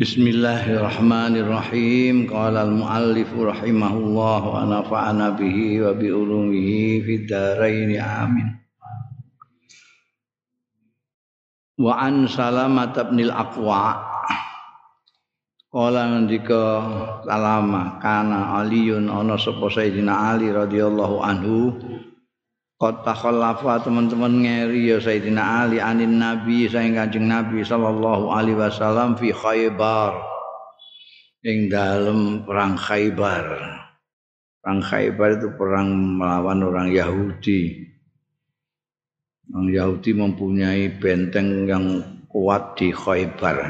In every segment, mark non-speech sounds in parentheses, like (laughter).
Bismillahirrahmanirrahim. Qala al-muallif rahimahullah wa nafa'ana bihi wa bi ulumihi fid dharain amin. Wa an Salamah bin al-Aqwa Kala ngendika Salama kana Aliun ana sapa Sayyidina Ali radhiyallahu anhu Qad takhallafa teman-teman ngeri ya Sayyidina Ali anin Nabi saing Kanjeng Nabi sallallahu alaihi wasallam fi Khaybar. Ing dalem perang Khaybar. Perang Khaybar itu perang melawan orang Yahudi. Orang Yahudi mempunyai benteng yang kuat di Khaybar.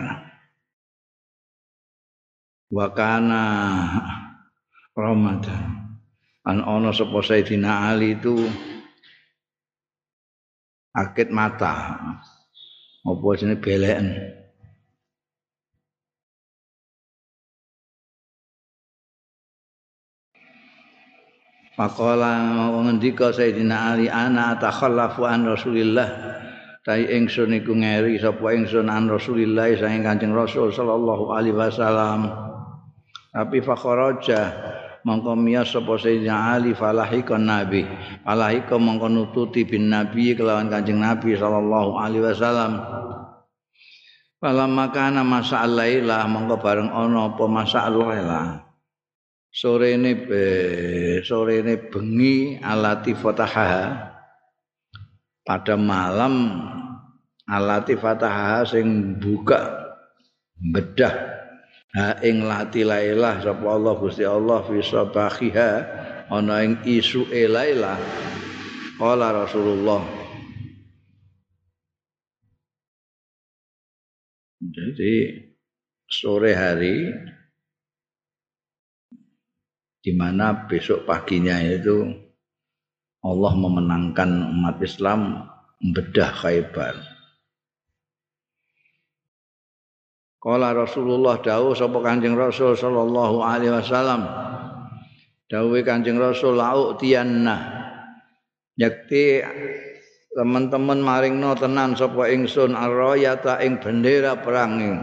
Wakana Ramadan. An ono sapa Sayyidina Ali itu akit mata. Apa jenenge beleken? Pakola ngendika Sayyidina Ali ana takhallafu an Rasulillah? Tai ingsun iku ngeri sapa ingsun an Rasulillah saking Kanjeng Rasul sallallahu alaihi wasallam. Tapi fakharaja mongko miyas sapa sayyidina Ali falahikon nabi. Falahika mongko nututi bin nabi kelawan kanjeng nabi sallallahu alaihi wasallam. Falam makana masa laila mongko bareng ana apa masa laila sore ini be, sore bengi alati fataha pada malam alati fataha sing buka bedah ha ing lati sapa Allah Gusti Allah fi sabahiha ana ing isu lailah qala Rasulullah jadi sore hari di mana besok paginya itu Allah memenangkan umat Islam membedah Khaybar. Kala Rasulullah dawuh sapa Kanjeng Rasul sallallahu alaihi wasallam. Dawuhe Kanjeng Rasul lau tiyanna. Yakti teman-teman maringno tenan sapa ingsun arrayata ing bendera perang ing.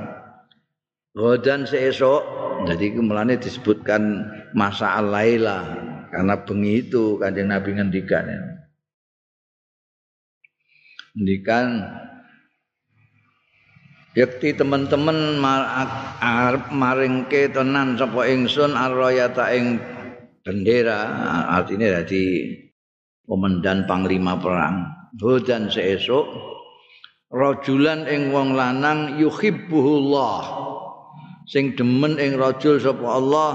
Godan seesok. Jadi mulane disebutkan masa al-laila karena bengi itu Kanjeng Nabi ngendikan. Ngendikan Yakti teman-teman maringke tenan sapa ingsun arroyata ing bendera. Artinya dadi komandan panglima perang. Hudan seesuk rajulan ing wong lanang yuhibbuhullah. Sing demen ing rajul sapa Allah.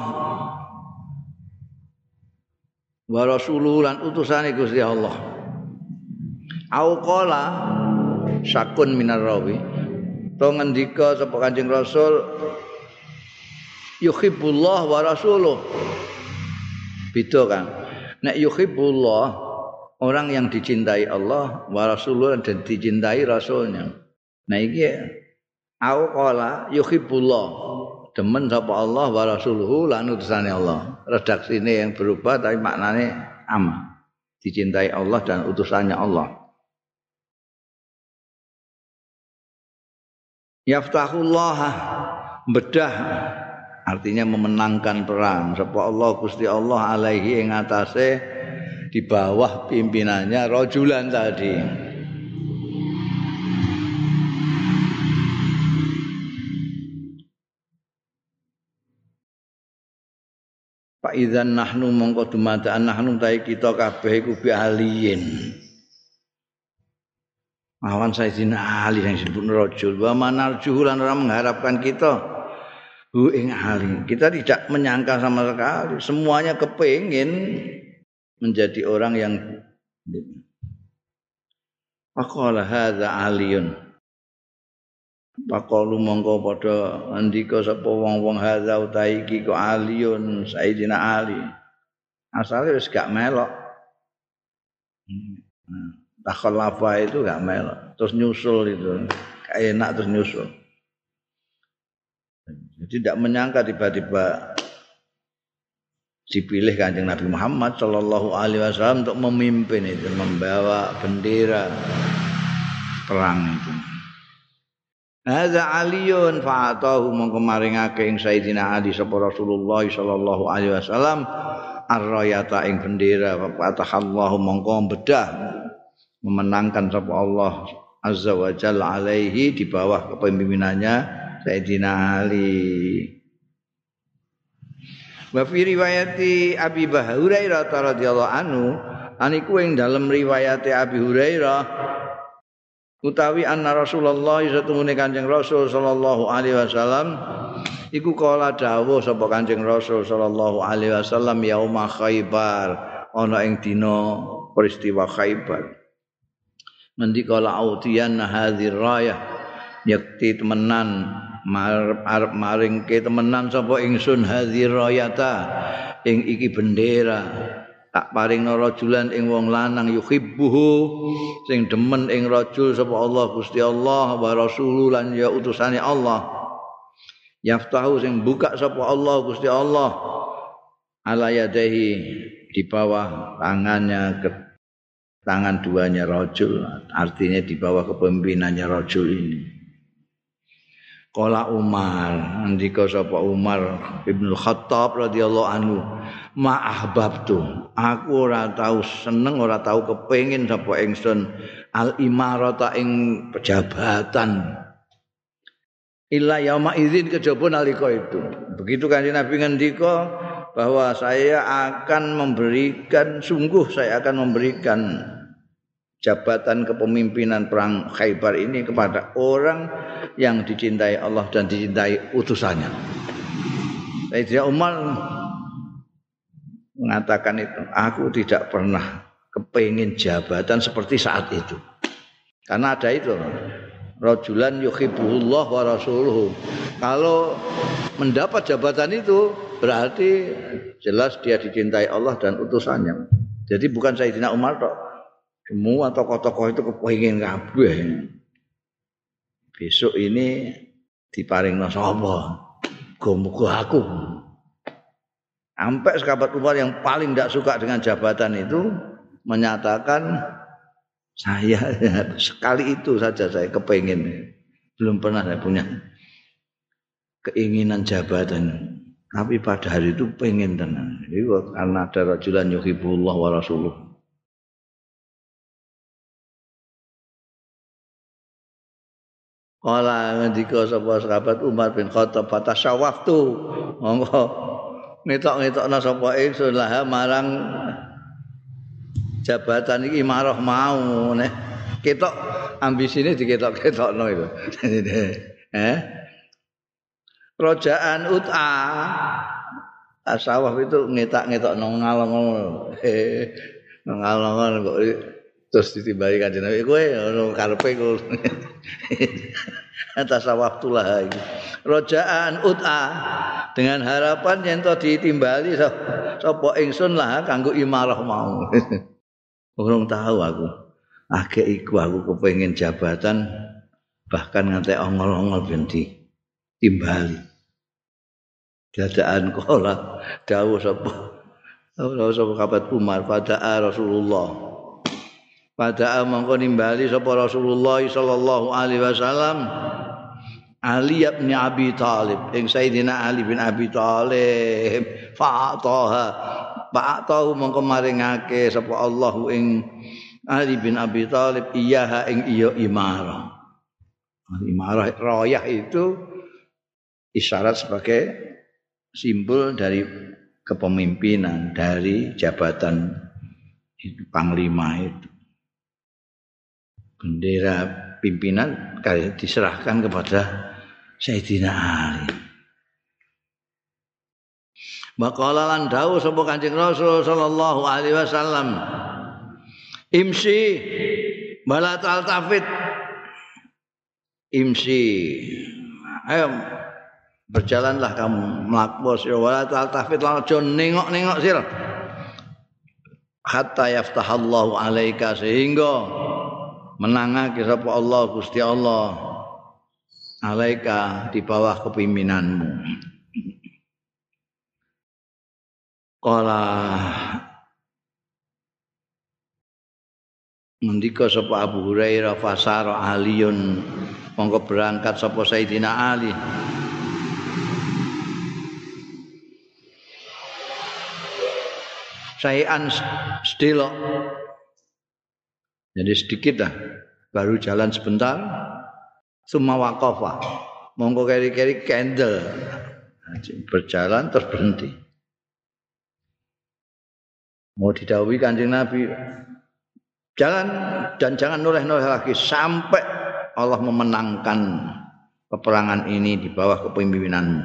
Wa lan utusane Gusti Allah. Au qala sakun minar rawi to ngendika sapa Kanjeng Rasul yuhibbullah wa rasuluh. Beda kan nek yuhibbullah orang yang dicintai Allah wa rasuluh dan dicintai rasulnya. Nah iki au qala yuhibbullah demen sapa Allah wa rasuluhu lan utusane Allah. Redaksine yang berubah tapi maknane sama dicintai Allah dan utusannya Allah yaftahullah bedah. Artinya memenangkan perang. Sapa Allah Gusti Allah alaihi ing atase di bawah pimpinannya rojulan tadi. Pak Idzan nahnu mongko dumadaan nahnu ta'i kita kabeh iku bi aliyin Awan Sayyidina Ali yang disebut rajul wa manarjuhu lan ora mengharapkan kita hu ing Ali. Kita tidak menyangka sama sekali. Semuanya kepingin menjadi orang yang Faqala hadza aliyun. Faqalu mongko padha andika sapa wong-wong hadza utahe iki kok aliyun Sayyidina Ali. Asale wis gak melok. Hmm. Takhallafa itu gak mel terus nyusul itu. Gak enak terus nyusul. Jadi tidak menyangka tiba-tiba dipilih kanjeng Nabi Muhammad Shallallahu Alaihi Wasallam untuk memimpin itu membawa bendera perang itu. Hadza aliyun fa'atahu mongko maringake ing Sayyidina Ali sapa Rasulullah sallallahu alaihi wasallam ar-rayata ing bendera fatahallahu mongko bedah memenangkan sapa Allah azza wa jalla alaihi di bawah kepemimpinannya Sayyidina Ali. Wa fi riwayati Abi Hurairah radhiyallahu anhu aniku ing dalam riwayat Abi Hurairah utawi anna Rasulullah satemune Kanjeng Rasul sallallahu alaihi wasallam iku kala dawuh sapa Kanjeng Rasul sallallahu alaihi wasallam yauma Khaibar ana ing dina peristiwa Khaibar Nanti kala autian hadzir rayah. Yakti temenan arep maringke temenan sapa ingsun hadzir rayata. Ing iki bendera. Tak paring rajulan ing wong lanang yuhibbuhu. Sing demen ing rajul sapa Allah Gusti Allah wa rasuluh lan ya utusane Allah. Yaftahu sing buka sapa Allah Gusti Allah. Ala yadahi di bawah tangannya ke tangan duanya rajul artinya di bawah kepemimpinannya rajul ini Kala Umar, ndika sapa Umar Ibnu Khattab radhiyallahu anhu, ma'ahbabtu. Aku ora tau seneng, ora tau kepengin sapa ingsun al imarata ing pejabatan. Illa yauma idzin kejaba nalika itu. Begitu kan Nabi ngendika bahwa saya akan memberikan sungguh saya akan memberikan jabatan kepemimpinan perang Khaybar ini kepada orang yang dicintai Allah dan dicintai utusannya. Sayyidina Umar mengatakan itu, aku tidak pernah kepingin jabatan seperti saat itu. Karena ada itu, rajulan yuhibbullah wa rasuluhu. Kalau mendapat jabatan itu berarti jelas dia dicintai Allah dan utusannya. Jadi bukan Sayyidina Umar tok, semua tokoh-tokoh itu kepingin kabeh. Besok ini diparing sapa? Muga aku. Sampai sahabat Umar yang paling tidak suka dengan jabatan itu menyatakan saya (laughs) sekali itu saja saya kepingin. Belum pernah saya punya keinginan jabatan. Tapi pada hari itu pengen tenan. Itu karena ada rajulan yuhibullah wa rasuluh. Kala ngendika sapa sahabat Umar bin Khattab fatasyawaftu. Monggo ngetok-ngetokna sapa ingsun lah marang jabatan iki marah mau nih. Ketok ambisine diketok-ketokno itu. (laughs) eh? Rojaan ut'a. Asawaf itu ngetak-ngetok nong ngalong-ngalong. (laughs) Eh, ngalong-ngalong kok terus ditimbangi kanjeng Nabi. Kowe ono karepe ku (laughs) atas waktu lah rojaan ut'a. Dengan harapan yen to ditimbali sapa ingsun lah kanggo imarah mau. (laughs) Urung tahu aku. Agek iku aku kepengin jabatan bahkan nganti ongol-ongol ben timbali. Dadaan kola dawuh sapa? Dawuh sapa kabat Umar? Pada Rasulullah. Pada mongko nimbali sapa Rasulullah sallallahu alaihi wasallam? Ali bin Abi Talib. Ing Sayyidina Ali bin Abi Talib. Fa'ataha. Fa'atahu mongko maringake sapa Allah ing Ali bin Abi Talib. Iyaha ing iya imarah. Imarah royah itu isyarat sebagai simbol dari kepemimpinan dari jabatan itu panglima itu bendera pimpinan kali diserahkan kepada Sayyidina Ali. Maqala lan dawuh sapa Kanjeng Rasul sallallahu alaihi wasallam. Imsi bala tafid. Imsi. Ayo berjalanlah kamu melakbos ya wala tafid lan aja nengok-nengok sira. Hatta yaftahallahu alaika sehingga menangake sapa Allah Gusti Allah alaika di bawah kepimpinanmu Kala Mendika sapa Abu Hurairah fasara aliyun mongko berangkat sapa Sayyidina Ali Sayan sedelok jadi sedikit lah baru jalan sebentar. Semua wakofa mongko keri-keri candle. Berjalan terus berhenti. Mau didawi kanjeng Nabi. Jalan dan jangan noleh-noleh lagi sampai Allah memenangkan peperangan ini di bawah kepemimpinanmu.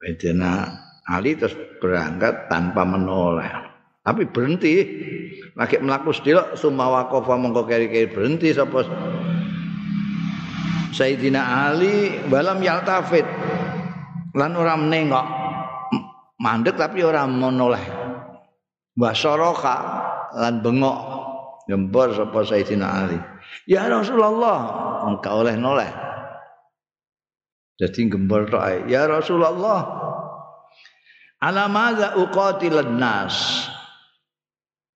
Bedena Ali terus berangkat tanpa menoleh. Tapi berhenti. Lagi melaku sedilok sumawa kofa mongko keri-keri berhenti sapa Sayyidina Ali balam yaltafit lan ora menengok mandek tapi ora menoleh. Basoroka lan bengok gempor sapa Sayyidina Ali. Ya Rasulullah, engkau oleh noleh. Jadi gempor tok Ya Rasulullah. Ala madza uqatilan nas?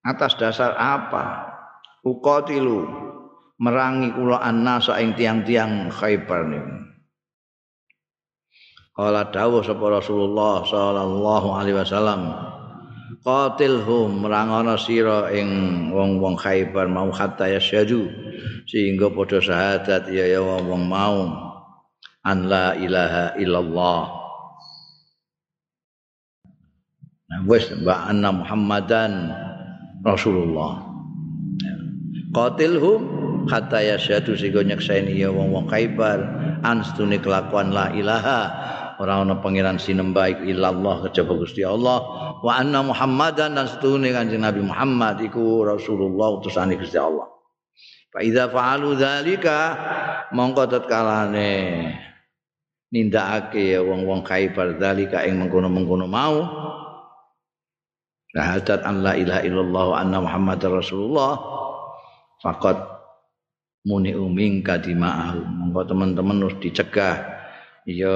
Atas dasar apa? Uqatilu merangi kula annasa ing tiang-tiang Khaibar niku. Kala dawuh sapa Rasulullah sallallahu alaihi wasallam, qatilhum merangono sira ing wong-wong Khaibar mau hatta yasyadu sehingga padha syahadat ya ya wong mau an la ilaha illallah Nah, wis mbak anna Muhammadan Rasulullah. Qatilhum hatta yasyadu sehingga nyekseni ya wong-wong Khaibar an kelakuan la ilaha ora ana pangeran sinembah iku illallah kejaba Gusti Allah wa anna Muhammadan dan setune Kanjeng Nabi Muhammad iku Rasulullah utusane Gusti Allah. Fa idza fa'alu dzalika mongko tatkalane nindakake ya wong-wong Khaibar dzalika ing mengkono-mengkono mau syahadat an la ilaha illallah wa anna Rasulullah faqad muni uming kadima'ahu mongko teman-teman harus dicegah. Ya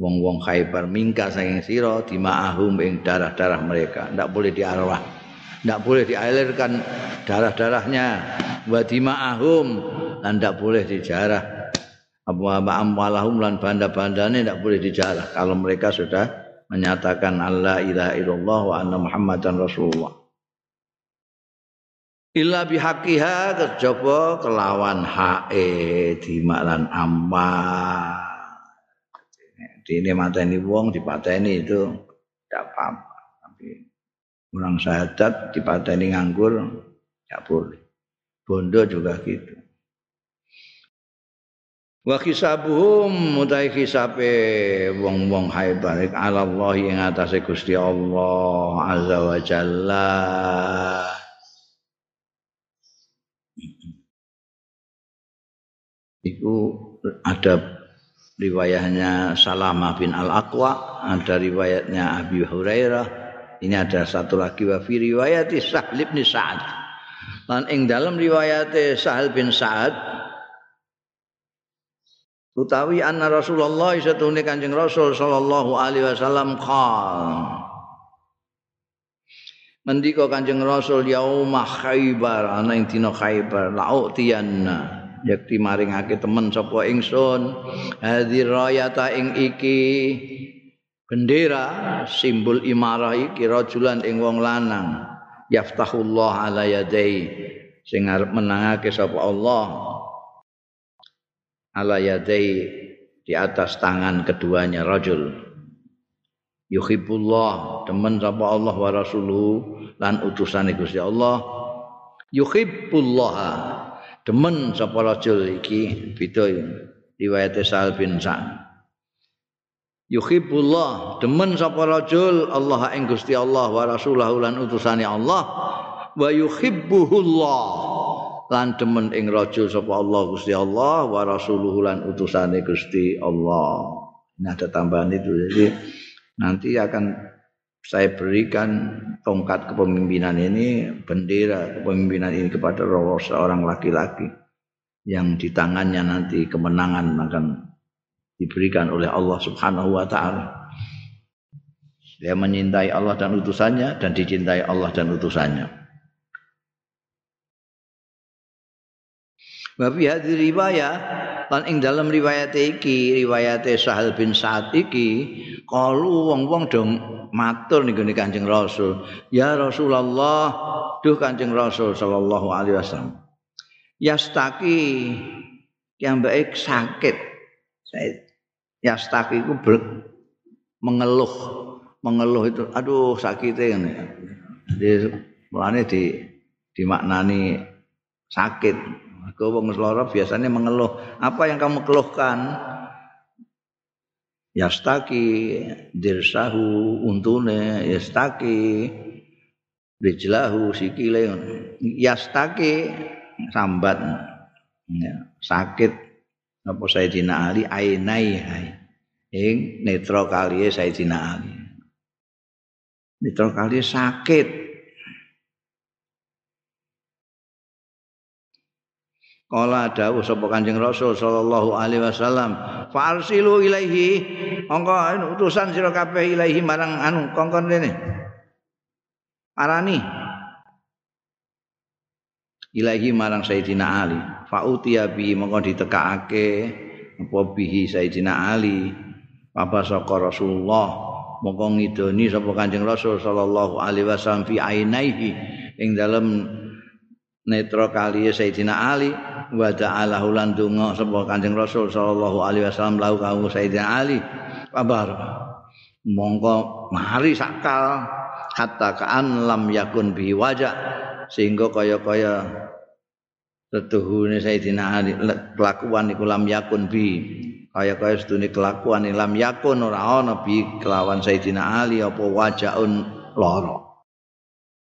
wong-wong Khaibar mingka saking sira dimaahum ing darah-darah mereka. Ndak boleh diarwah ndak boleh dialirkan darah-darahnya. Wa dimaahum dan ndak boleh dijarah. Apa amwalahum lan banda-bandane ndak boleh dijarah. Kalau mereka sudah menyatakan Allah ilaha illallah wa anna muhammadan rasulullah. Illa bihaqiha kejaba kelawan hae dimaklan amal. Dene mateni wong dipateni itu tidak apa-apa. Tapi orang syahadat dipateni nganggur tidak boleh. Bondo juga gitu wa kisabuhum mutai kisabe wong-wong haibar ala Allah yang atas Gusti Allah azza wa jalla itu ada riwayatnya Salamah bin Al-Aqwa, ada riwayatnya Abi Hurairah. Ini ada satu lagi wa fi riwayat Sahal bin Sa'ad. Lan ing dalam riwayat Sahal bin Sa'ad utawi anna Rasulullah satune Kanjeng Rasul sallallahu alaihi wasallam qal. Mendika Kanjeng Rasul yaumah Khaibar ana ing dina Khaibar la'utiyanna yakti maringake temen sapa ingsun hadir rayata ing iki. Bendera simbol imarah iki rajulan ing wong lanang. Yaftahullah ala yadai sing arep menangake sapa Allah ala yadai di atas tangan keduanya rajul. Yuhibbullah temen sapa Allah wa rasuluhu lan utusane Gusti Allah. Yuhibbullah demen sapa rajul iki beda riwayat Sa'al bin Sa'ad. Yuhibbullah demen sapa rajul Allah ing Gusti Allah wa rasulahu lan utusane Allah. Wa yuhibbuhullah lan demen ing rajul sapa Allah Gusti Allah wa rasuluhu lan utusane Gusti Allah nah ada tambahan itu jadi nanti akan saya berikan tongkat kepemimpinan ini, bendera kepemimpinan ini kepada seorang laki-laki yang di tangannya nanti kemenangan akan diberikan oleh Allah Subhanahu wa taala. Dia menyintai Allah dan utusannya dan dicintai Allah dan utusannya. Wa fi hadhihi riwayah lan ing dalam riwayat iki riwayat Sahal bin Sa'ad iki kalu wong-wong dong matur ning Kanjeng Rasul. Ya Rasulullah duh Kanjeng Rasul sallallahu alaihi wasallam. Yastaki yang baik sakit yastaki itu ber, mengeluh. Mengeluh itu aduh sakitnya ini jadi mulanya di dimaknani sakit Kau wong lara biasanya mengeluh. Apa yang kamu keluhkan? Yastaki dirsahu untune yastaki rijlahu sikile. Yastaki sambat. Ya, sakit. Apa Sayyidina Ali? Ainai ing netra kaliye Sayyidina Ali. Netra kaliye sakit Kala dawuh sapa Kanjeng Rasul sallallahu alaihi wasallam, "Farsilu ilaihi." Monggo utusan sira kabeh ilaihi marang anu kongkon rene. Arani. Ilaihi marang Sayyidina Ali. Fa utiya bi monggo ditekakake apa bihi Sayyidina Ali. Apa saka Rasulullah monggo ngidoni sapa Kanjeng Rasul sallallahu alaihi wasallam fi ainaihi ing dalem netra kali Sayyidina Ali wa ta'ala lan donga sapa Kanjeng Rasul sallallahu alaihi wasallam lahu kaum Sayyidina Ali. Kabar monggo mari sakal hatta kaan lam yakun bi wajah sehingga kaya-kaya tetuhune Sayyidina Ali kelakuan iku lam yakun bi kaya-kaya sedune kelakuan lam yakun ora ana bi kelawan Sayyidina Ali apa wajaun lara.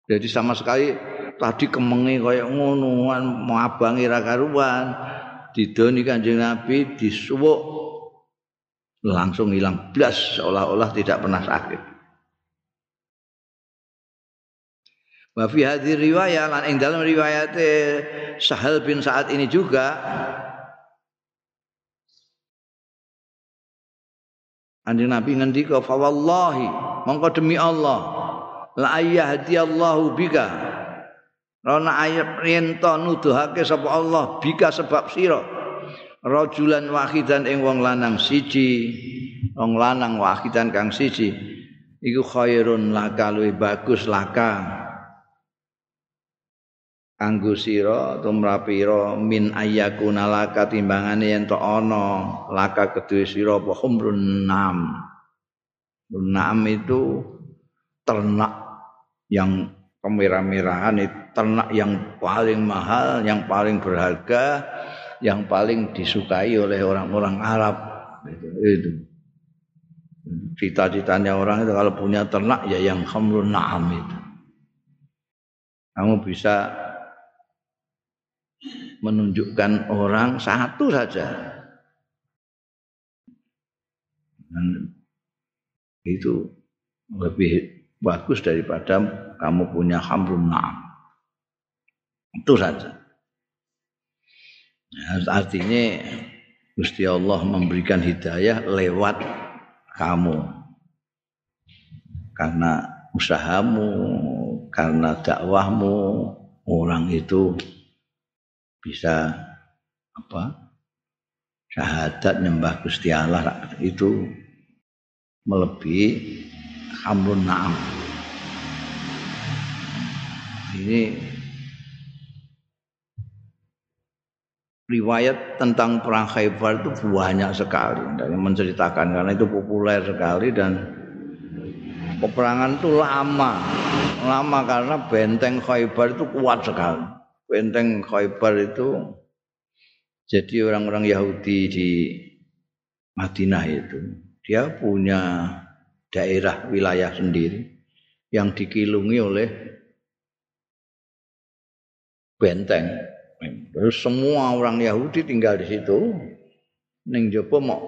Jadi sama sekali tadi kemenge kaya ngono mau abangi ra karuan. Didoni kanjeng Nabi disuwuk. Langsung hilang. Blas seolah-olah tidak pernah sakit. Wa fi hadhihi riwayah lan ing dalam riwayat Sahal bin Sa'ad ini juga Anjing Nabi ngendika fa wallahi mongko demi Allah la ayyadiyallahu bika Rona ayat rinto nuduhake sapa Allah bika sebab sira. Rajulan wahidan ing wong lanang siji. Wong lanang wahidan kang siji. Iku khairun laka luwih bagus laka. Kanggo sira tumrapira min ayyakuna laka timbangane yen to ana. Laka kedue sira apa? Humrun nam. Nam itu ternak yang kemerah-merahan ternak yang paling mahal, yang paling berharga, yang paling disukai oleh orang-orang Arab. Itu. itu. Cita-citanya orang itu kalau punya ternak ya yang khamrun na'am itu. Kamu bisa menunjukkan orang satu saja. Dan itu lebih bagus daripada kamu punya hamrun na'am. Itu saja. Ya, artinya Gusti Allah memberikan hidayah lewat kamu. Karena usahamu, karena dakwahmu, orang itu bisa apa? syahadat nyembah Gusti Allah itu melebihi hamrun na'am. Ini riwayat tentang perang Khaybar itu banyak sekali. Dan menceritakan karena itu populer sekali dan peperangan itu lama. Lama karena benteng Khaybar itu kuat sekali. Benteng Khaybar itu jadi orang-orang Yahudi di Madinah itu dia punya daerah wilayah sendiri yang dikilungi oleh benteng. Terus semua orang Yahudi tinggal di situ. Ning jopo mau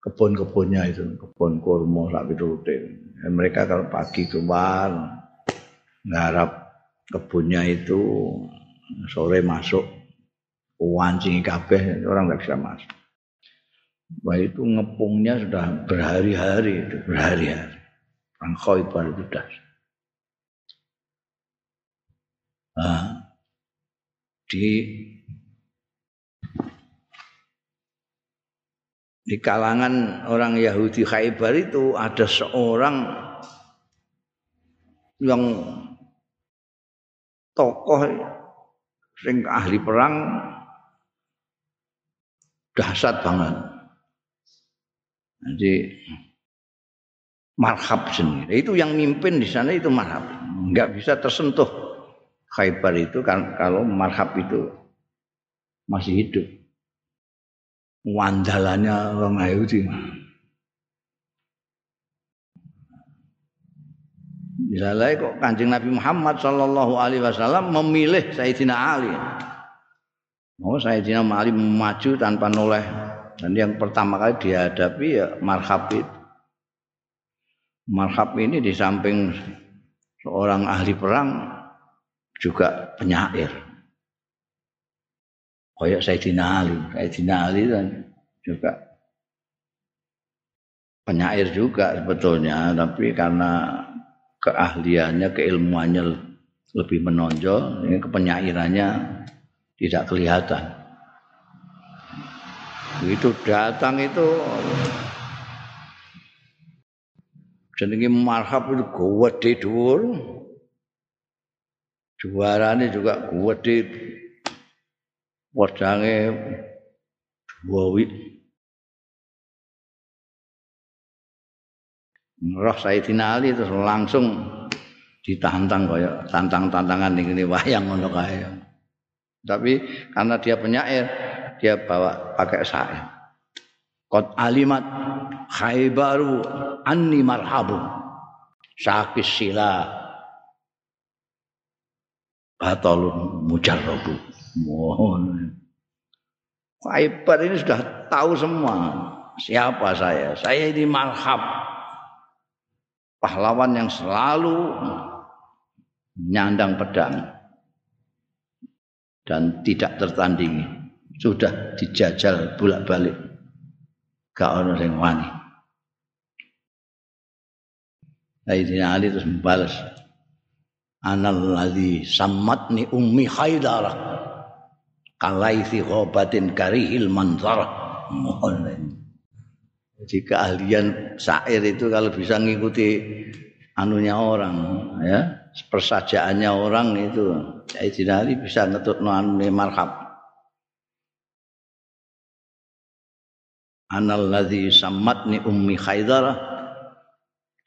kebun-kebunnya itu, kebun kurma sak piturute. Mereka kalau pagi keluar ngarap kebunnya itu sore masuk wancingi kabeh orang nggak bisa masuk. Wah itu ngepungnya sudah berhari-hari itu berhari-hari. Khaybar itu sudah. di di kalangan orang Yahudi Khaybar itu ada seorang yang tokoh sing ahli perang dahsyat banget. Jadi marhab sendiri. Itu yang mimpin di sana itu marhab. nggak bisa tersentuh Khaybar itu kan kalau marhab itu masih hidup wandalannya orang Yahudi. Misalnya kok kanjeng Nabi Muhammad Sallallahu Alaihi Wasallam memilih Sayyidina Ali. Oh Sayyidina Ali maju tanpa noleh. Dan yang pertama kali dihadapi ya Marhab itu. Marhab ini di samping seorang ahli perang juga penyair kayak Sayyidina Ali. Sayyidina Ali kan juga penyair juga sebetulnya, tapi karena keahliannya, keilmuannya lebih menonjol, ini kepenyairannya tidak kelihatan. Begitu datang itu jenenge marhab itu gede dhuwur. Juarane juga gede wedange dua wit Roh Sayyidina Ali terus langsung ditantang kaya tantang-tantangan ning ngene wayang ngono kae. Tapi karena dia penyair, dia bawa pakai syair. Qad alimat khaybaru anni marhabu. Sakis sila batalun mujarrabu. Mohon. Khaybar ini sudah tahu semua siapa saya. Saya ini marhab. Pahlawan yang selalu nyandang pedang dan tidak tertandingi. Sudah dijajal bolak-balik. Gak ono sing wani. Sayyidina Ali terus membalas. Anal ladzi sammatni ummi khaydarah kalaisi ghabatin karihil manzar jadi keahlian syair itu kalau bisa ngikuti anunya orang ya persajaannya orang itu Sayyidina Ali bisa ngetut anune marhab. Anal ladzi sammatni ummi khaydara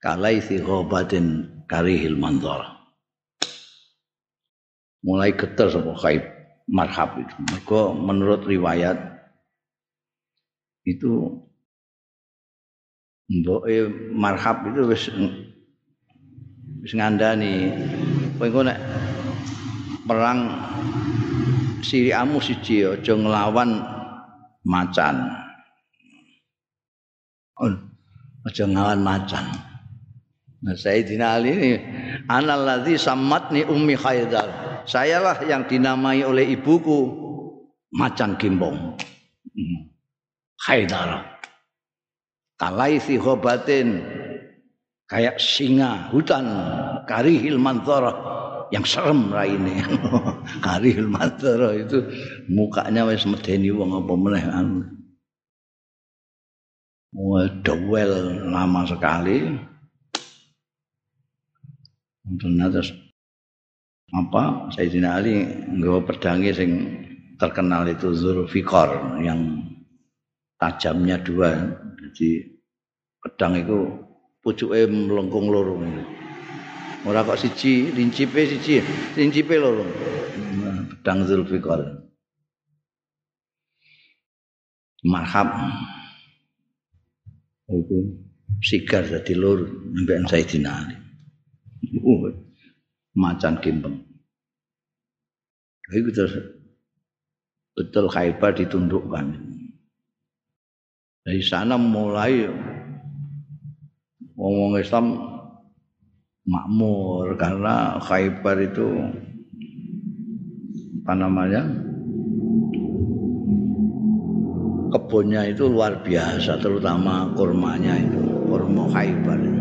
kalaisi ghabatin karihil manzar mulai getar sapa khaib marhab itu. Mereka menurut riwayat itu mbok marhab itu wis wis ngandani kowe nek perang siriamu siji aja nglawan macan. Aja nglawan macan. Nah, Sayyidina Ali ini analladzi sammatni ummi khaydar. Sayalah yang dinamai oleh ibuku macan gimbong hmm. Haidar kalaisi hobatin kayak singa hutan karihil mantara yang serem raine (laughs) karihil mantara itu mukanya wis medeni wong apa meneh Dewel lama sekali. Atas apa? Sayyidina Ali nggawa pedange sing terkenal itu Zulfikar yang tajamnya dua. Jadi pedang itu pucuke melengkung loro. Ora kok siji lincipe siji lincipe loro. Pedang Zulfikar. Marhab. Itu sigar jadi lur mbek Sayyidina Ali. Uh. Macan gimbeng. Itu betul Khaybar ditundukkan. Dari sana mulai ngomong Islam makmur karena Khaybar itu apa namanya kebunnya itu luar biasa terutama kurmanya itu kurma Khaybar itu.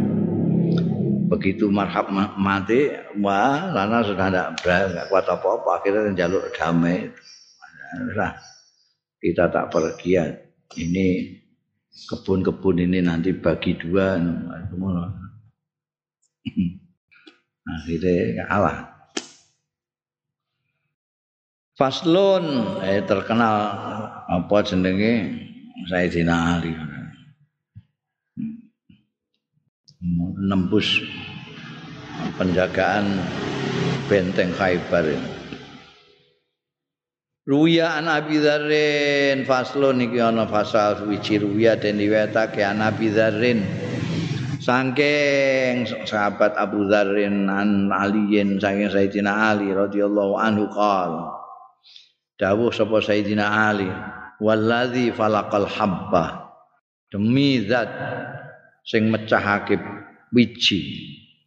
Begitu marhab mati wah lana sudah tidak berani nggak kuat apa apa akhirnya jaluk damai. Nah, kita tak pergi ini kebun-kebun ini nanti bagi dua (clears throat) akhirnya kalah Faslun eh terkenal apa jenenge? Sayyidina Ali nembus penjagaan benteng Khaybar ini. Ruya an Abi Dzarrin faslun iki ana fasal wiji ruya den diwetake an Abi Dzarrin. Saking sahabat Abu Dzarrin an Aliyin saking Sayyidina Ali radhiyallahu anhu qal. Dawuh sapa Sayyidina Ali, "Wallazi falaqal habba." Demi zat sing mecahake wiji.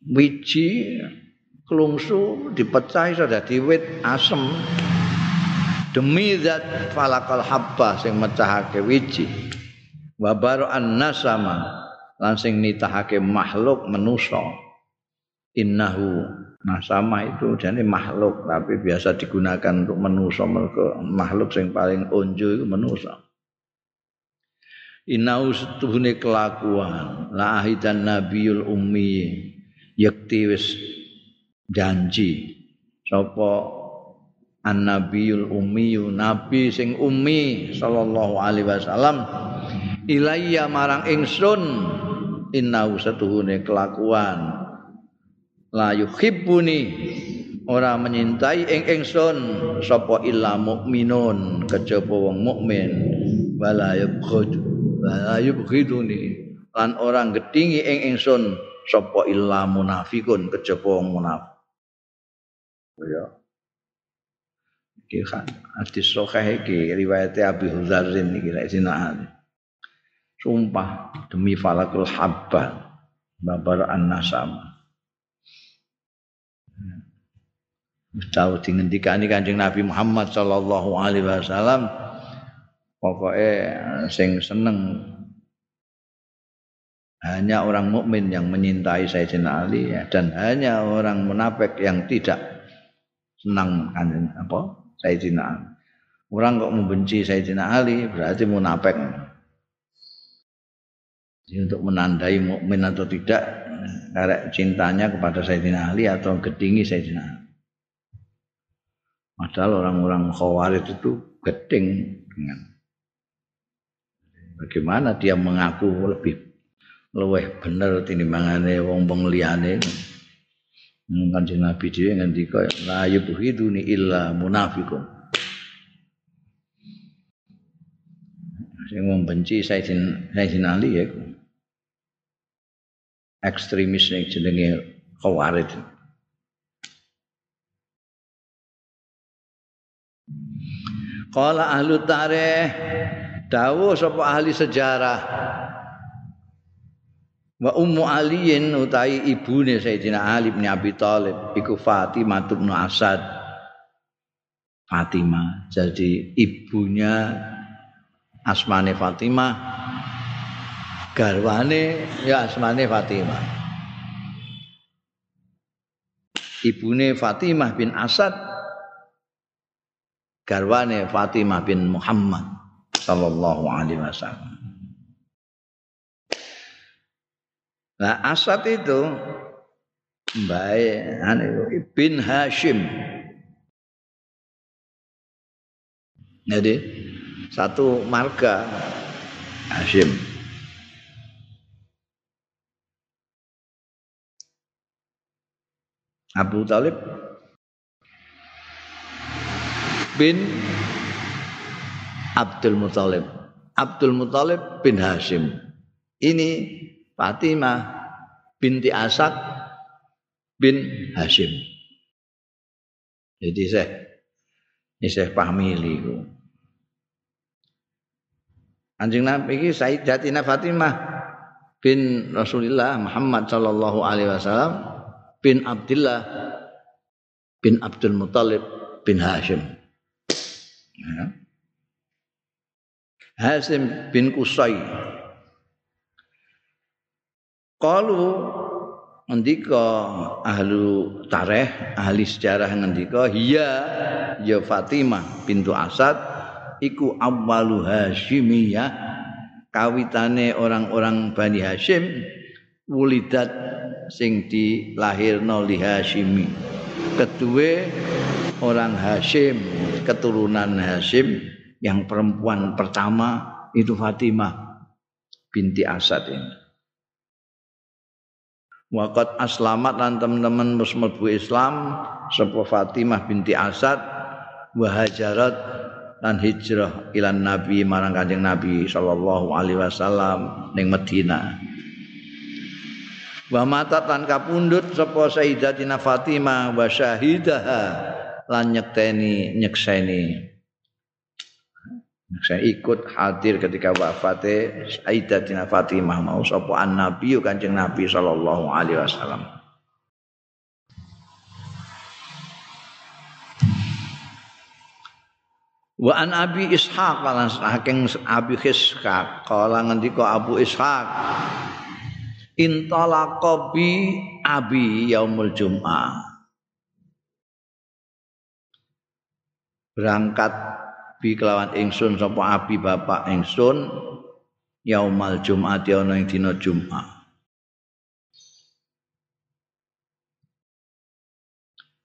Wiji klungsu dipecah iso dadi wit asem. demi zat falakal habba sing mecahake wiji wa an nasama lan sing nitahake makhluk manusa innahu nasama itu jadi makhluk tapi biasa digunakan untuk manusa mereka makhluk sing paling onjo itu manusa innahu setuhune kelakuan. La ahidan nabiyul ummi. Yakti wis janji. Sapa annabiyul ummiyu nabi sing ummi sallallahu alaihi wasallam. Ilayya marang ingsun innahu satuhune kelakuan. La yuhibbuni ora menyintai ing ingsun. Sapa illa mukminun kejaba wong mukmin. Wala yubghid wala yubghiduni lan ora gedhingi ing ingsun sapa illa munafikun kejaba munafik ya Iki hadis sahih iki riwayat Abi Hudzarin iki lek sinaan. Sumpah demi falakul habba babar an-nasam. Tahu dingendikani Kanjeng Nabi Muhammad sallallahu alaihi wasallam pokoknya sing seneng hanya orang mukmin yang menyintai Sayyidina Ali ya, dan hanya orang munafik yang tidak senang apa Sayyidina Ali. Orang kok membenci Sayyidina Ali berarti munafik. Jadi untuk menandai mukmin atau tidak karek cintanya kepada Sayyidina Ali atau gedingi Sayyidina Ali. Padahal orang-orang khawarij itu geding dengan bagaimana dia mengaku lebih luweh bener tinimbangane wong wong liyane. Kanjeng Nabi dhewe ngendika la yubhiduni illa munafiqun. Sing membenci Sayyidin Sayyidin Ali ya ekstremis yang jenenge Khawarij. Qala ahlu tarikh dawuh sapa ahli sejarah Wa ummu aliyin utai ibune Sayyidina Ali bin Abi Thalib iku Fatimah bin Asad. Fatimah jadi ibunya asmane Fatimah garwane ya asmane Fatimah. Ibune Fatimah bin Asad garwane Fatimah bin Muhammad sallallahu alaihi wasallam. Nah Asad itu baik bin Hashim. Jadi satu marga Hashim. Abu Talib bin Abdul Muthalib. Abdul Muthalib bin Hashim. Ini Fatimah binti Asad bin Hashim. Jadi saya ini saya pahami itu. Anjing Nabi ini Sayyidatina Fatimah bin Rasulullah Muhammad sallallahu alaihi wasallam bin Abdullah bin Abdul Muthalib bin Hashim. Ya. Hashim bin Qusay. Qalu ngendika ahlu tareh, ahli sejarah ngendika hiya ya Fatimah pintu Asad iku awwalu Hasyimiyah kawitane orang-orang Bani Hashim wulidat sing dilahirno li Hashimi. Kedua orang Hashim keturunan Hashim yang perempuan pertama itu Fatimah binti Asad ini Wakat aslamat lan teman-teman musmulbu Islam sapa Fatimah binti Asad wa hajarat lan hijrah ilan Nabi marang Kanjeng Nabi sallallahu alaihi wasallam ning Madinah. Wa matat lan kapundhut sapa Sayyidatina Fatimah wa syahidaha lan nyekteni nyekseni saya ikut hadir ketika wafatnya Sayyidatina Fatimah mau sapa Nabi Kanjeng Nabi sallallahu alaihi wasallam. Wa an Abi Ishaq lan saking Abi Ishaq kala ngendika Abu Ishaq intalaqa bi abi yaumul jum'ah berangkat bi kelawan ingsun sapa abi bapak ingsun yaumal jumat ana ing dina jumat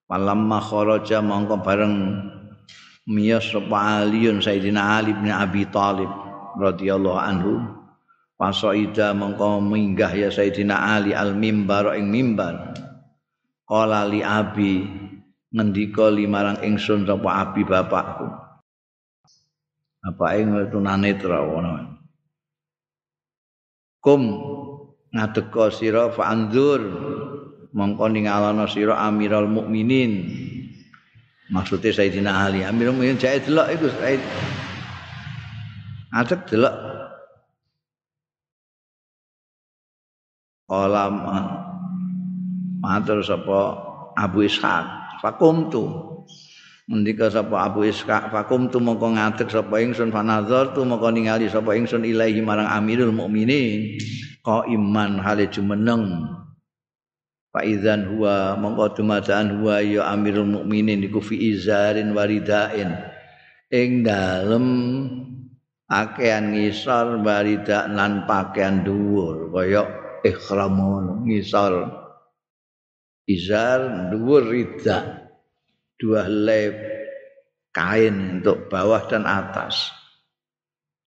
Palamma kharaja mongko bareng miyas sapa Aliun Sayyidina Ali bin Abi Thalib radhiyallahu anhu. Pasoida mongko minggah ya Sayyidina Ali al mimbar ing mimbar. Qala li abi ngendika limarang ingsun sapa abi bapakku bapake tunanetra ngono kum ngadeka sira fa anzur mongko ningalana sira amiral mukminin. Maksudnya Sayyidina Ali. Amirul mukminin jae delok iku Said. Ngadek delok. Olam matur sapa Abu Ishaq. Fakum tu Mendika sapa Abu Ishaq fakum tu mongko ngadeg sapa ingsun fanazar tu mongko ningali sapa ingsun ilahi marang Amirul Mukminin. Qa iman hale jumeneng. Fa idzan huwa mongko dumadaan huwa ya Amirul Mukminin iku fi izarin waridain. Ing dalem pakaian ngisor warida lan pakaian dhuwur kaya ihram ngisor. Izar dhuwur rida dua helai kain untuk bawah dan atas.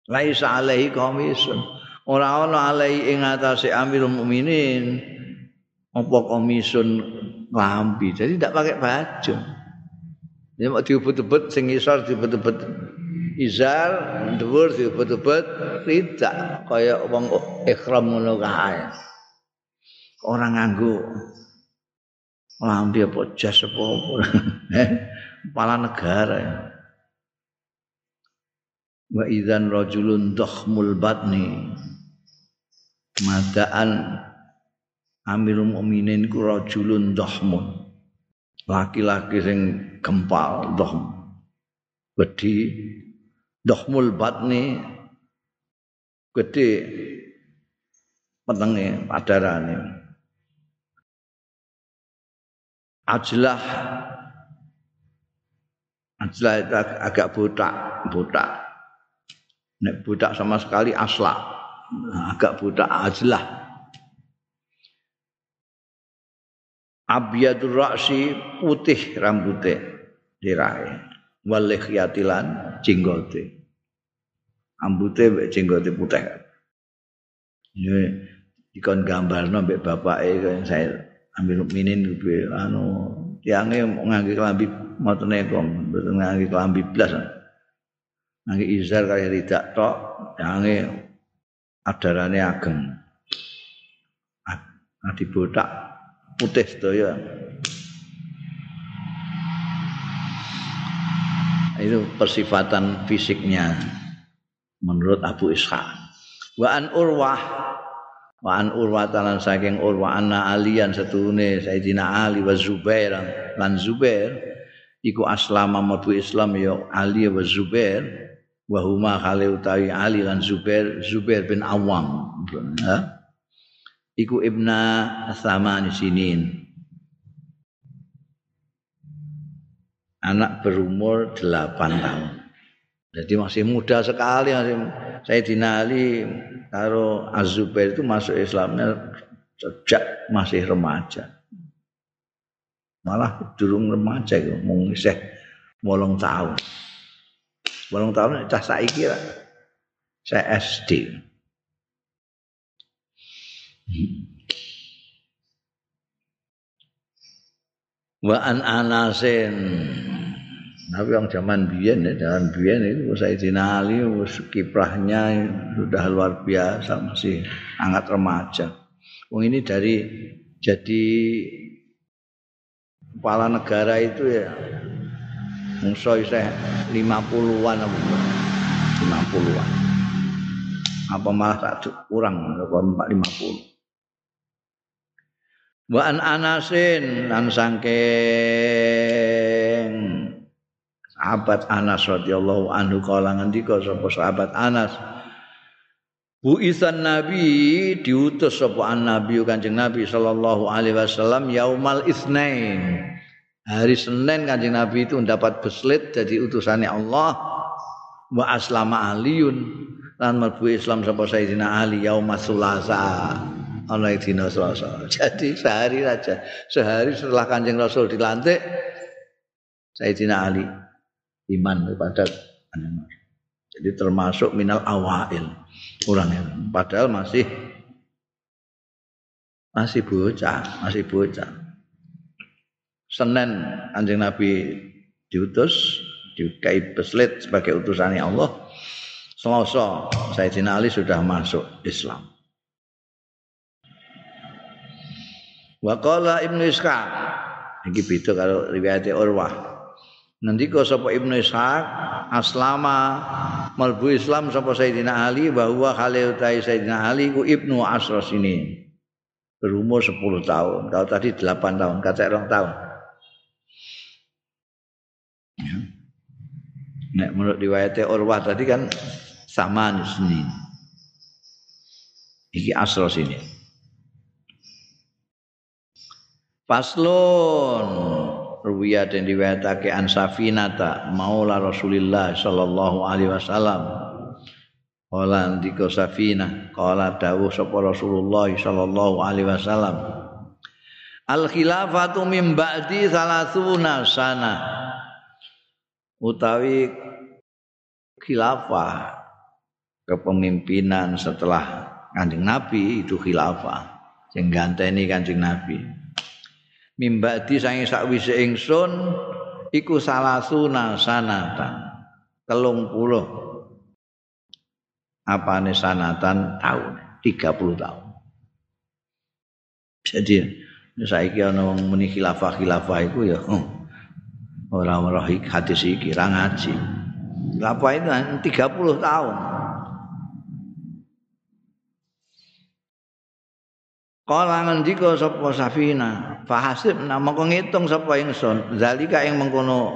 Laisa alaihi komisun. Ora ana alaihi ing atase Amirul Mukminin apa komisun lambi. Jadi tidak pakai baju. Dia mau diubut-ubut sing isor diubut-ubut izar, dhuwur diubut-ubut tidak kaya wong ihram ngono kae. Orang nganggo lambe apa jas apa (laughs) eh, kepala negara. Ya. wa idzan rajulun dakhmul batni. Madaan amirul mukminin ku rajulun dakhmun. Laki-laki sing gempal dahm gede dakhmul batni. Gede petenge padarane ajlah. Ajlah itu agak butak butak. Nek butak sama sekali asla. Agak butak ajlah. Abyadur ra'si putih rambutnya dirahe walih yatilan jenggote. Rambutnya jenggote putih. Ini dikon gambar mbek bapake saya ambil minin kuwi anu tiange ngangge kelambi kok mboten ngangge kelambi blas. Ngangge izar kaya ridak tok tiange adarane ageng. Nah dibotak putih sedaya. Itu persifatan fisiknya menurut Abu Ishaq. Wa an urwah wa an urwa talan saking urwa anna alian setune Sayyidina Ali wa Zubair lan Zubair iku aslama mabu Islam ya Ali wa Zubair wa huma khali utawi Ali lan Zubair Zubair bin Awam. Ha? iku ibna Thamani sinin. Anak berumur 8 tahun. Jadi masih muda sekali masih Sayyidina Ali karo Az-Zubair itu masuk Islamnya sejak masih remaja. Malah durung remaja itu mung isih 8 tahun. 8 tahun cah saiki lah. Saya SD. Wa an anasin tapi yang zaman biyen ya, zaman biyen itu Sayyidina Ali kiprahnya sudah luar biasa, masih sangat remaja. Wong ini dari jadi kepala negara itu ya musuh saya 50-an 50-an. Apa malah satu kurang 50. Wa an Anasin lan sangking sahabat Anas radhiyallahu anhu kala ngendika sapa sahabat Anas Bu isan Nabi diutus sapa Nabi Kanjeng Nabi sallallahu alaihi wasallam yaumal Itsnain. Hari Senin Kanjeng Nabi itu mendapat beslit jadi utusannya Allah wa aslama Aliun lan mlebu Islam sapa Sayyidina Ali yaumas Sulasa. Ana dina Selasa. (laughs) Jadi sehari saja, sehari setelah Kanjeng Rasul dilantik Sayyidina Ali iman kepada jadi termasuk minal awail. Orang yang padahal masih masih bocah masih bocah. Senin anjing Nabi diutus dikai beslit sebagai utusannya Allah. Selasa Sayyidina Ali sudah masuk Islam. Waqala Ibnu Ishaq iki beda kalau riwayat Urwah Ngendika sapa Ibnu Ishaq aslama malbu Islam sapa Sayyidina Ali bahwa Khalil Tai Sayyidina Ali ku Ibnu Asros ini berumur 10 tahun. Kalau tadi 8 tahun, kata orang tahun. Ya. Nek menurut riwayatnya Urwah tadi kan sama sini. Iki Asros ini. Paslon ruwiya dan diwetake an Safinata maula Rasulillah sallallahu alaihi wasallam. Kala ndika Safina kala dawuh sapa Rasulullah sallallahu alaihi wasallam. Al khilafatu min ba'di salasuna sana. Utawi khilafah kepemimpinan setelah Kanjeng Nabi itu khilafah. Sing ganteni Kanjeng Nabi mimbadi sange sakwise ingsun iku salasuna sanatan telung puluh. Apane sanatan tahun 30 tahun jadi saiki ana wong muni khilafah khilafah iku ya oh, ora ora hadis iki ra ngaji. Khilafah itu 30 tahun Kala ngendika sapa Safina, fahasib nama kok ngitung sapa ingsun, zalika ing mengkono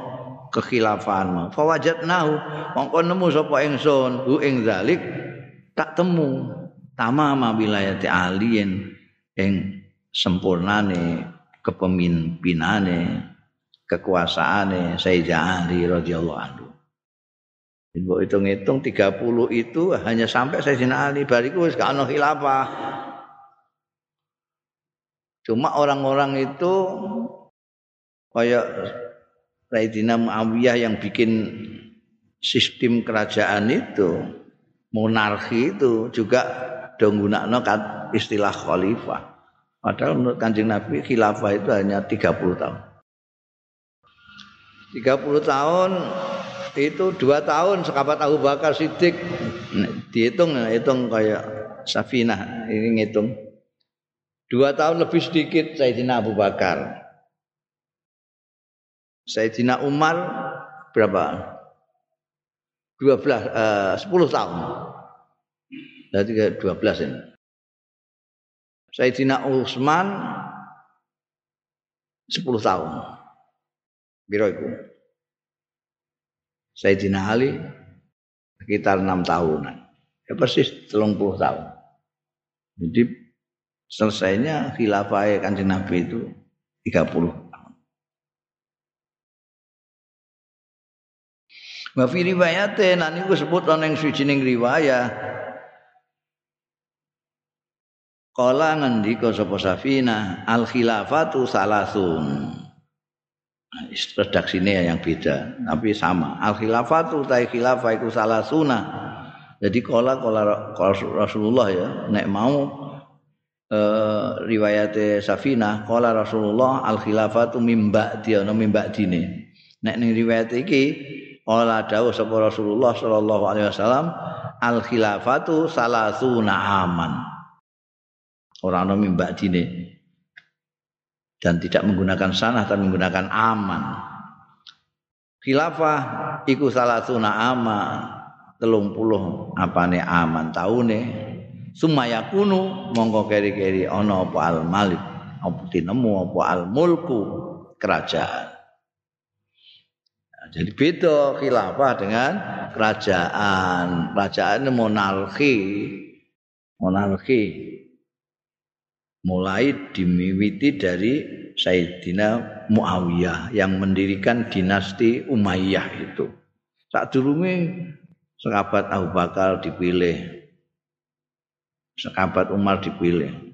kekhilafan. Fawajadnahu mongko nemu sapa ingsun hu ing zalik tak temu tamama wilayati alien ing sempurnane kepemimpinane kekuasaane Sayyidina Ali radhiyallahu anhu. Ibu hitung-hitung 30 itu hanya sampai Sayyidina Ali bariku wis gak khilafah. Cuma orang-orang itu kayak Sayyidina Muawiyah yang bikin sistem kerajaan itu monarki itu juga dong gunakno istilah khalifah. Padahal menurut Kanjeng Nabi khilafah itu hanya 30 tahun. 30 tahun itu dua tahun sekabat Abu Bakar Siddiq dihitung hitung kayak Safinah ini ngitung Dua tahun lebih sedikit Sayyidina Abu Bakar. Sayyidina Umar berapa? 12 uh, 10 tahun. Berarti 12 ini. Sayyidina Utsman 10 tahun. Biro itu. Sayyidina Ali sekitar 6 tahunan. Ya persis 30 tahun. Jadi selesainya khilafah kanjeng Nabi itu 30 tahun. Wa fi riwayate nan iku sebut ana ing sujining riwayat Kala ngendika sapa Safina al khilafatu salasun. Nah, redaksine yang beda, tapi sama. Al khilafatu ta khilafah iku salasuna. Jadi kala kala Rasulullah ya nek mau eh, riwayat Safina kala Rasulullah al khilafatu mimba dia no mimba dine. Nek ning riwayat iki kala dawuh sapa Rasulullah sallallahu alaihi wasallam al khilafatu salasuna aman. orang ana mimbak dine dan tidak menggunakan sanah tapi menggunakan aman khilafah iku salah suna ama telung puluh apane aman taune sumaya kunu mongko keri-keri ana apa al malik apa tinemu apa al mulku kerajaan jadi beda khilafah dengan kerajaan kerajaan monarki monarki mulai dimiwiti dari Sayyidina Muawiyah yang mendirikan dinasti Umayyah itu. Saat durunge sekabat Abu Bakar dipilih. Sekabat Umar dipilih.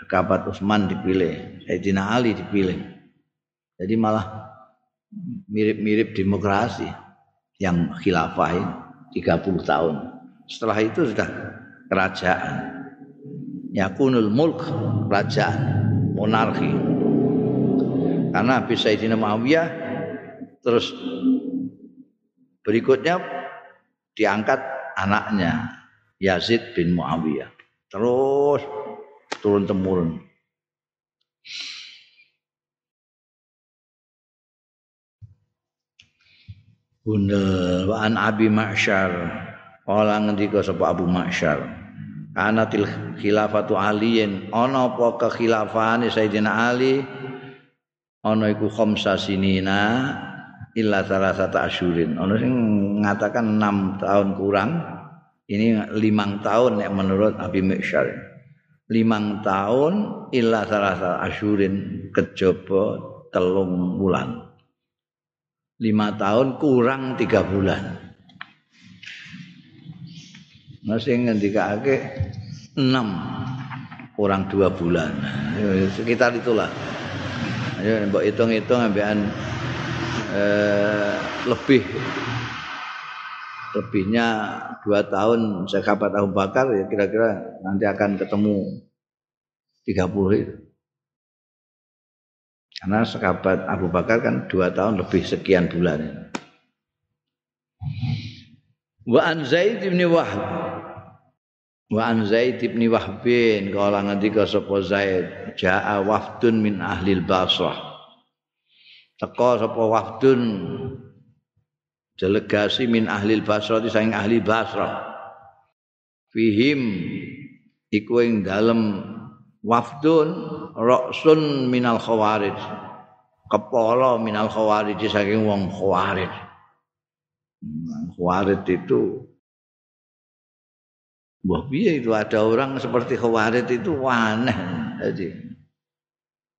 Sekabat Utsman dipilih, Sayyidina Ali dipilih. Jadi malah mirip-mirip demokrasi yang khilafah 30 tahun. Setelah itu sudah kerajaan yakunul mulk raja monarki karena Habis Sayyidina Muawiyah terus berikutnya diangkat anaknya Yazid bin Muawiyah. Terus turun temurun. Bunda wa an Abi Ma'syar. Kala ngendika sapa Abu Ma'syar. Anatil khilafatu aliyin. Ana apa kekhilafane Sayyidina Ali? Ana iku khamsa sinina illa satu asyurin. Ana sing mengatakan enam tahun kurang ini limang tahun ya menurut Abi Miksyar. Limang tahun illa salah satu asyurin kejaba telung bulan. Lima tahun kurang tiga bulan. Masih ngendikake enam kurang dua bulan. Sekitar itulah. Ayo mbok hitung-hitung ambekan eh, lebih lebihnya dua tahun sahabat Abu Bakar ya kira-kira nanti akan ketemu 30 itu. Karena sahabat Abu Bakar kan dua tahun lebih sekian bulan. Wa an Zaid bin Wahab Wa an Zaid bin Wahbin kala ngendika sapa Zaid. Jaa wafdun min ahli Basrah. Teka sapa wafdun delegasi min ahli Basrah saking ahli Basrah. Fihim iku ing dalem wafdun ra'sun minal khawarij. Kepala minal khawarij saking wong khawarij. Khawarij itu Wah piye itu ada orang seperti Khawarid itu aneh. Jadi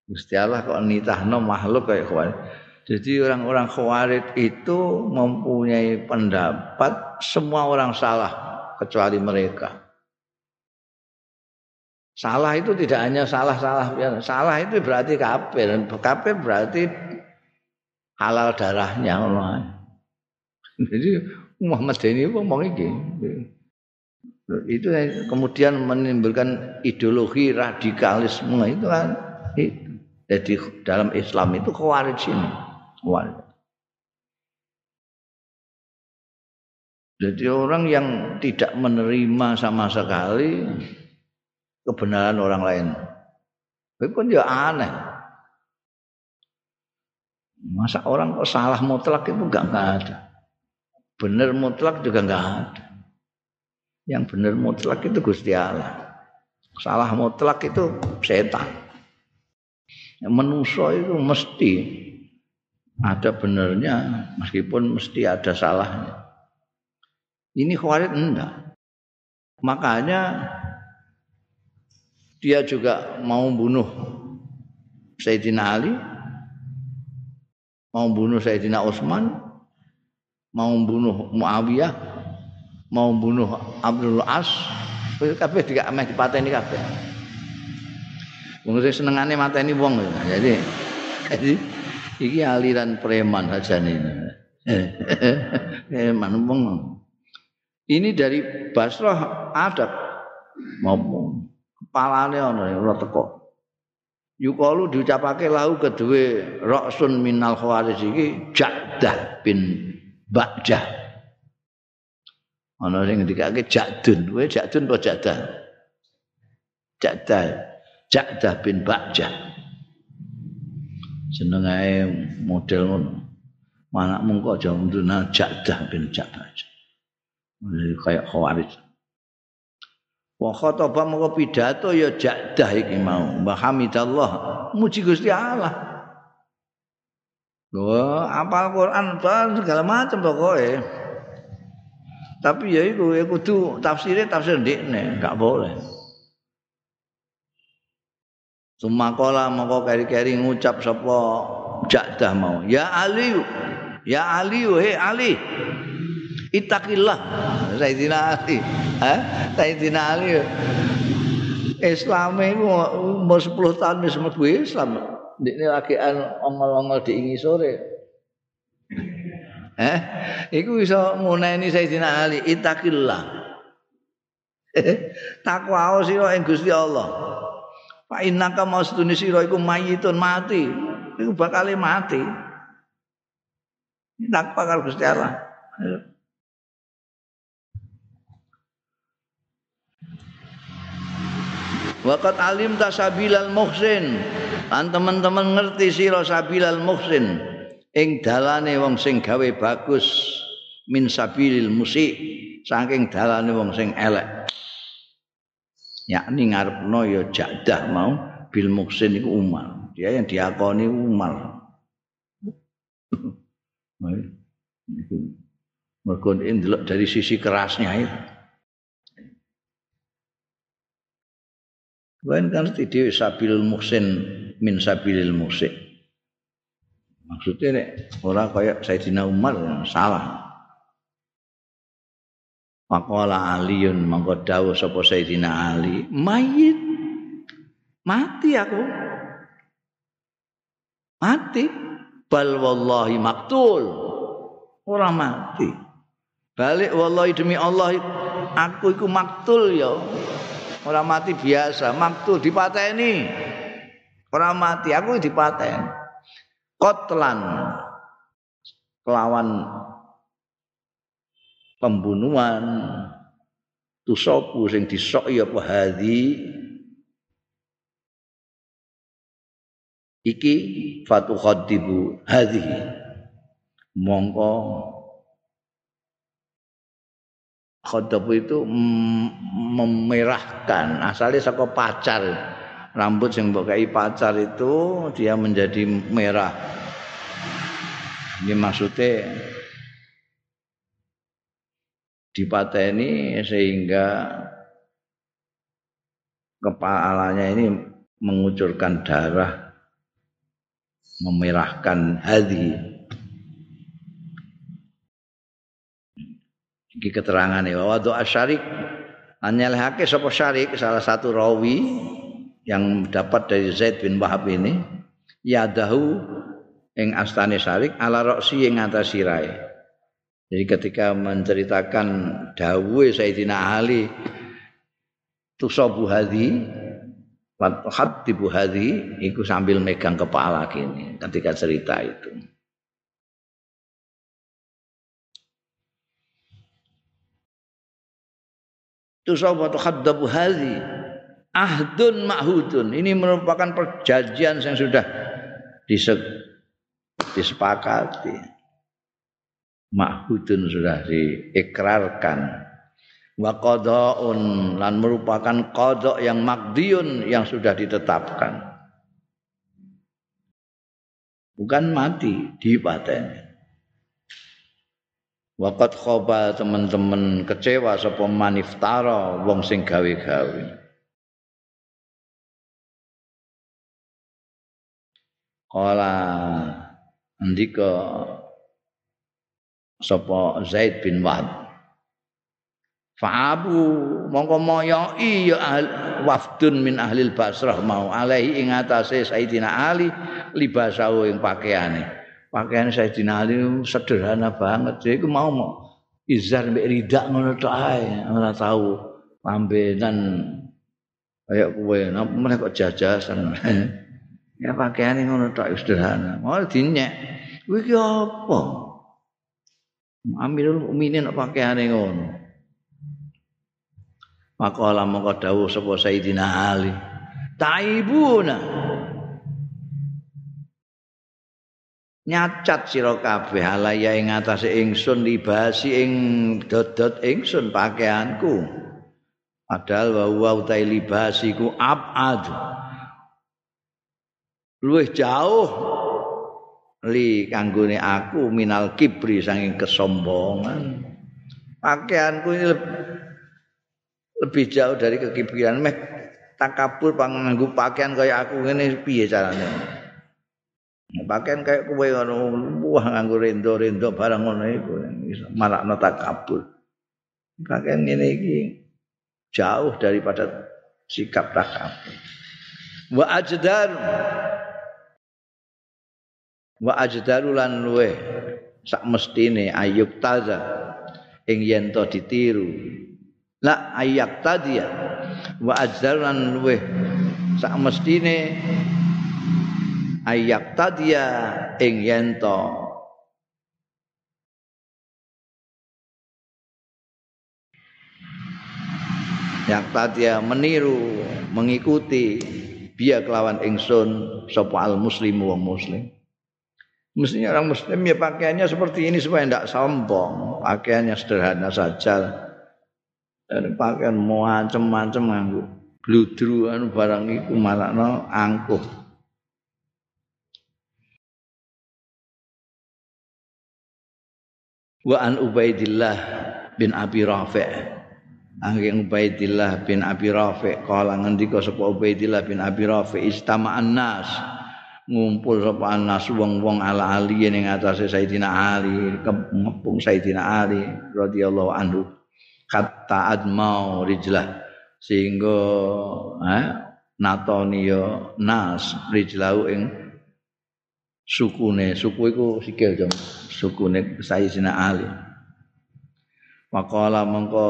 Gusti Allah kok nitahno makhluk kayak Khawarid. Jadi orang-orang Khawarid itu mempunyai pendapat semua orang salah kecuali mereka. Salah itu tidak hanya salah-salah salah itu berarti kafir. Kafir berarti halal darahnya Allah. Jadi Muhammad ini ngomong iki itu kemudian menimbulkan ideologi radikalisme itu kan jadi dalam Islam itu khawarij ini khawarij. jadi orang yang tidak menerima sama sekali kebenaran orang lain itu kan ya aneh masa orang kok salah mutlak itu enggak, enggak ada benar mutlak juga enggak ada yang benar mutlak itu Gusti Allah. Salah mutlak itu setan. Yang menuso itu mesti ada benernya meskipun mesti ada salahnya. Ini khawatir enggak. Makanya dia juga mau bunuh Sayyidina Ali, mau bunuh Sayyidina Utsman, mau bunuh Muawiyah, mau bunuh Abdul As, kabeh tidak ameh dipateni kabeh. Wong sing senengane mateni wong. Jadi jadi iki aliran preman saja ini. (laughs) Preman wong. Ini dari Basrah ada maupun kepalane ana ora teko. Yukalu diucapake lahu kedue Roksun minal khawarij iki Ja'dah bin Ba'jah. Ana sing ngendikake Ja'dun, kowe Ja'dun apa Ja'dah? Ja'dah. Ja'dah bin Ba'jah. Seneng ae model ngono. Mana mungko aja munduna Ja'dah bin Ja'dah. Kayak khawarij. wa khataba moko pidato ya jakdah iki mau Mbah Hamidallah muji Gusti Allah Wah, apal Quran ban segala macam pokoke. Tapi ya iku ya kudu tafsirnya tafsir ndekne, enggak boleh. Sumakola moko keri-keri ngucap sapa jakdah mau. Ya Ali, ya Ali, he Ali. Itakillah Sayyidina Ali eh? Sayyidina Ali Islam itu umur 10 tahun wis mlebu Islam. Ini lagi ongol-ongol diingi sore. Eh, iku bisa nguneni Sayyidina Ali itakillah. (laughs) Takwa sira ing Gusti Allah. Fa innaka mastuni sira iku mayitun mati. Iku bakal mati. Takwa karo Gusti Allah. Waqat alim tasabilal muhsin. Lan teman-teman ngerti sira sabilal muhsin ing dalane wong sing gawe bagus min sabilil musik saking dalane wong sing elek. Yakni ngarepno ya jadah mau bil muhsin iku Umar. Dia yang diakoni Umar. Mergo dari sisi kerasnya itu. Wan kan dhewe sabilul muhsin min sabilil musik. Maksudnya nek ora kaya Sayyidina Umar salah. Maqala Aliun mangko dawuh sapa Sayyidina Ali, mayit. Mati aku. Mati. Bal wallahi maktul. Ora mati. Balik wallahi demi Allah aku iku maktul ya. Orang mati biasa, maktul dipateni. Orang mati, aku dipateni. Kotlan kelawan pembunuhan tusopu sing disok ya hadi. Iki fatu khadibu hadhihi mongko Khodop itu memerahkan asalnya saka pacar. Rambut yang mbok pacar itu dia menjadi merah. Ini maksudnya dipateni sehingga kepalanya ini mengucurkan darah memerahkan hati. Iki keterangane wa doa syarik anyalhake sapa syarik? Salah satu rawi yang dapat dari Zaid bin Wahab ini. Yadahu ing astane syarik ala roksi ing atas sirai jadi ketika menceritakan dawuhe Sayyidina Ali tusabu hadi hatibu hadi iku sambil megang kepala gini ketika cerita itu. Tusawwatu khaddabu hadhi ahdun ma'hudun. Ini merupakan perjanjian yang sudah disepakati ma'hudun sudah diikrarkan. Wa qada'un lan merupakan qada' yang makdiun yang sudah ditetapkan. Bukan mati dipateni Wakat khoba teman-teman kecewa sapa maniftara wong sing gawe-gawe. Kala ndika sapa Zaid bin Wahab Fa'abu mongko moyoi ya wafdun min ahli Basrah mau alaihi ing atase Sayyidina Ali libasau ing pakaiane. Pakaian Sayyidina Ali sederhana banget. Jadi mau mau izar mbek ridak ngono tok ae, ora tau pambenan kayak kowe napa meneh kok jajasan. (laughs) ya pakaiane ngono tok sederhana. Mau dinyek. Kuwi apa? Amirul Mukminin pakaiane ngono. Maqala mongko dawuh sapa Sayyidina Ali. Taibuna. Nyacat sira kabeh alaya ing atase ingsun libasi ing dodot ingsun pakaianku. Padahal wa wa utai libasiku abad. Luwih jauh li kanggone aku minal kibri saking kesombongan. Pakaianku ini lebih jauh dari kekibiran meh takabur panganggo pakaian kaya aku ngene piye carane? Pakaian kaya kowe ngono wah nganggo rendo-rendo barang ngono iku marakno takabur pakaian ngene iki jauh daripada sikap takabur wa ajdar wa ajdaru lan luwe sak mestine ayub taza. Ing yen to ditiru. La ayak tadi ya. Wa ajdaran luweh. Sak mestine ayak tadi ya. Ing yento yak tadi ya meniru mengikuti biya kelawan ingsun sapa al muslimu wong muslim mestinya orang muslim ya pakaiannya seperti ini supaya tidak sombong. Pakaiannya sederhana saja. Dan pakaian macam-macam nganggo bludru anu barang iku malakno angkuh. Wa an ubaidillah bin abi rafi' Angin Ubaidillah bin Abi Rafi' kala ngendika sapa Ubaidillah bin Abi Rafi' istama'an nas ngumpul sapa anas wong-wong ala ali ning atase Sayyidina Ali ngepung Sayyidina Ali radhiyallahu anhu. Kata admau rijlah sehingga eh, natoni yo nas rijlahu ing sukune. Suku iku sikil jam sukune Sayyidina Ali. Maqala mengko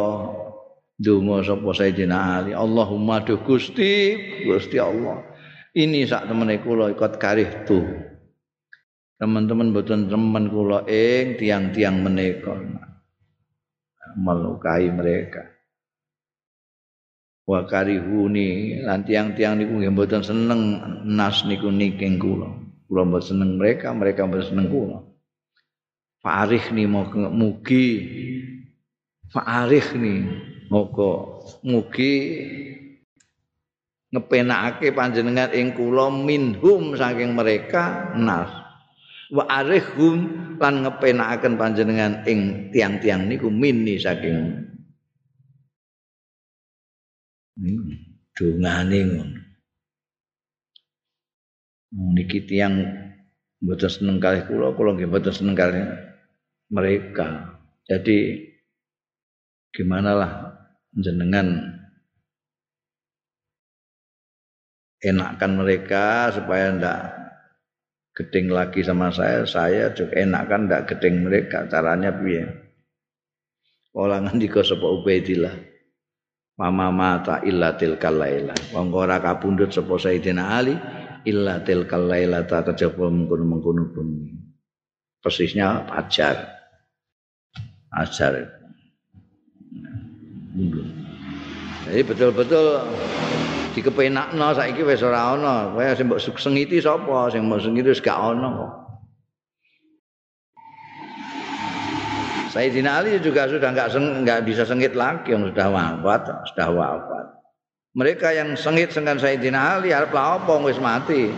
donga sapa Sayyidina Ali Allahumma do Gusti Gusti Allah ini sak temene kula ikut karih tuh teman-teman boten teman kula ing tiang-tiang menika melukai mereka. Wa karihuni lan tiang-tiang niku nggih mboten seneng nas niku niking kula. Kula mboten seneng mereka, mereka mboten seneng kula. Fa'arif ni mugi Fa'arif ni moga mugi ngepenakake panjenengan ing kula minhum saking mereka nas wa arihum lan ngepenakaken panjenengan ing tiang-tiang niku mini saking dongane ngono. Niki tiang mboten seneng kalih kula kula nggih mboten seneng kalih mereka. Jadi gimana lah jenengan enakkan mereka supaya ndak gedeng lagi sama saya, saya juga enak kan ndak gedeng mereka. Caranya piye? Kala ngendika sapa Ubaidillah. Mama mata illa tilkal laila. Wong ora kapundhut sapa Sayyidina Ali illa tilkal laila ta kejaba mengkono-mengkono bumi. Persisnya pajar. Ajar. Jadi betul-betul dikepenakno saiki wis ora ana. Kowe sing mbok sengiti sapa? Sing mbok sengiti wis gak ana kok. Sayyidina Ali juga sudah enggak enggak bisa sengit lagi yang sudah wafat, sudah wafat. Mereka yang sengit dengan Sayyidina Ali arep apa wis mati.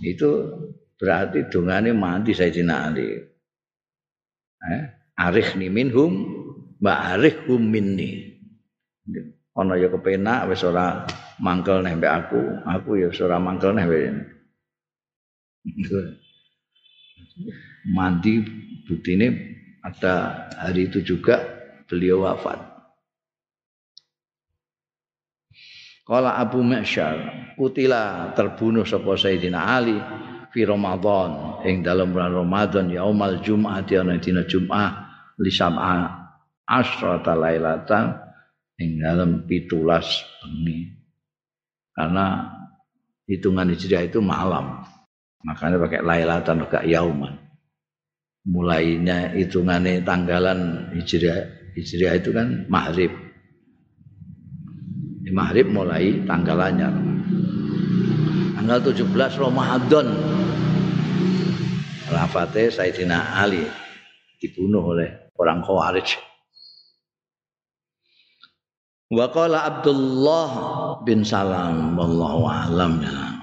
Itu berarti dongane mati Sayyidina Ali. Eh, arihni minhum wa arihhum minni. Ana ya kepenak wis ora mangkel neh mbek aku. Aku ya wis ora mangkel neh mandi buktine ada hari itu juga beliau wafat. Kala Abu Ma'syar, kutila terbunuh sapa Sayyidina Ali fi Ramadan. Ing dalam bulan Ramadan yaumal Jumat ana dina Jumat li sab'a asrata lailatan ing dalam pitulas bengi. Karena hitungan Hijriah itu malam. Makanya pakai lailatan enggak yauman. Mulainya hitungannya tanggalan Hijriah Hijriah itu kan maghrib. Di maghrib mulai tanggalannya. Tanggal 17 Ramadan. Rafate Sayyidina Ali dibunuh oleh orang Khawarij. Wa qala Abdullah bin Salam wallahu alam ya.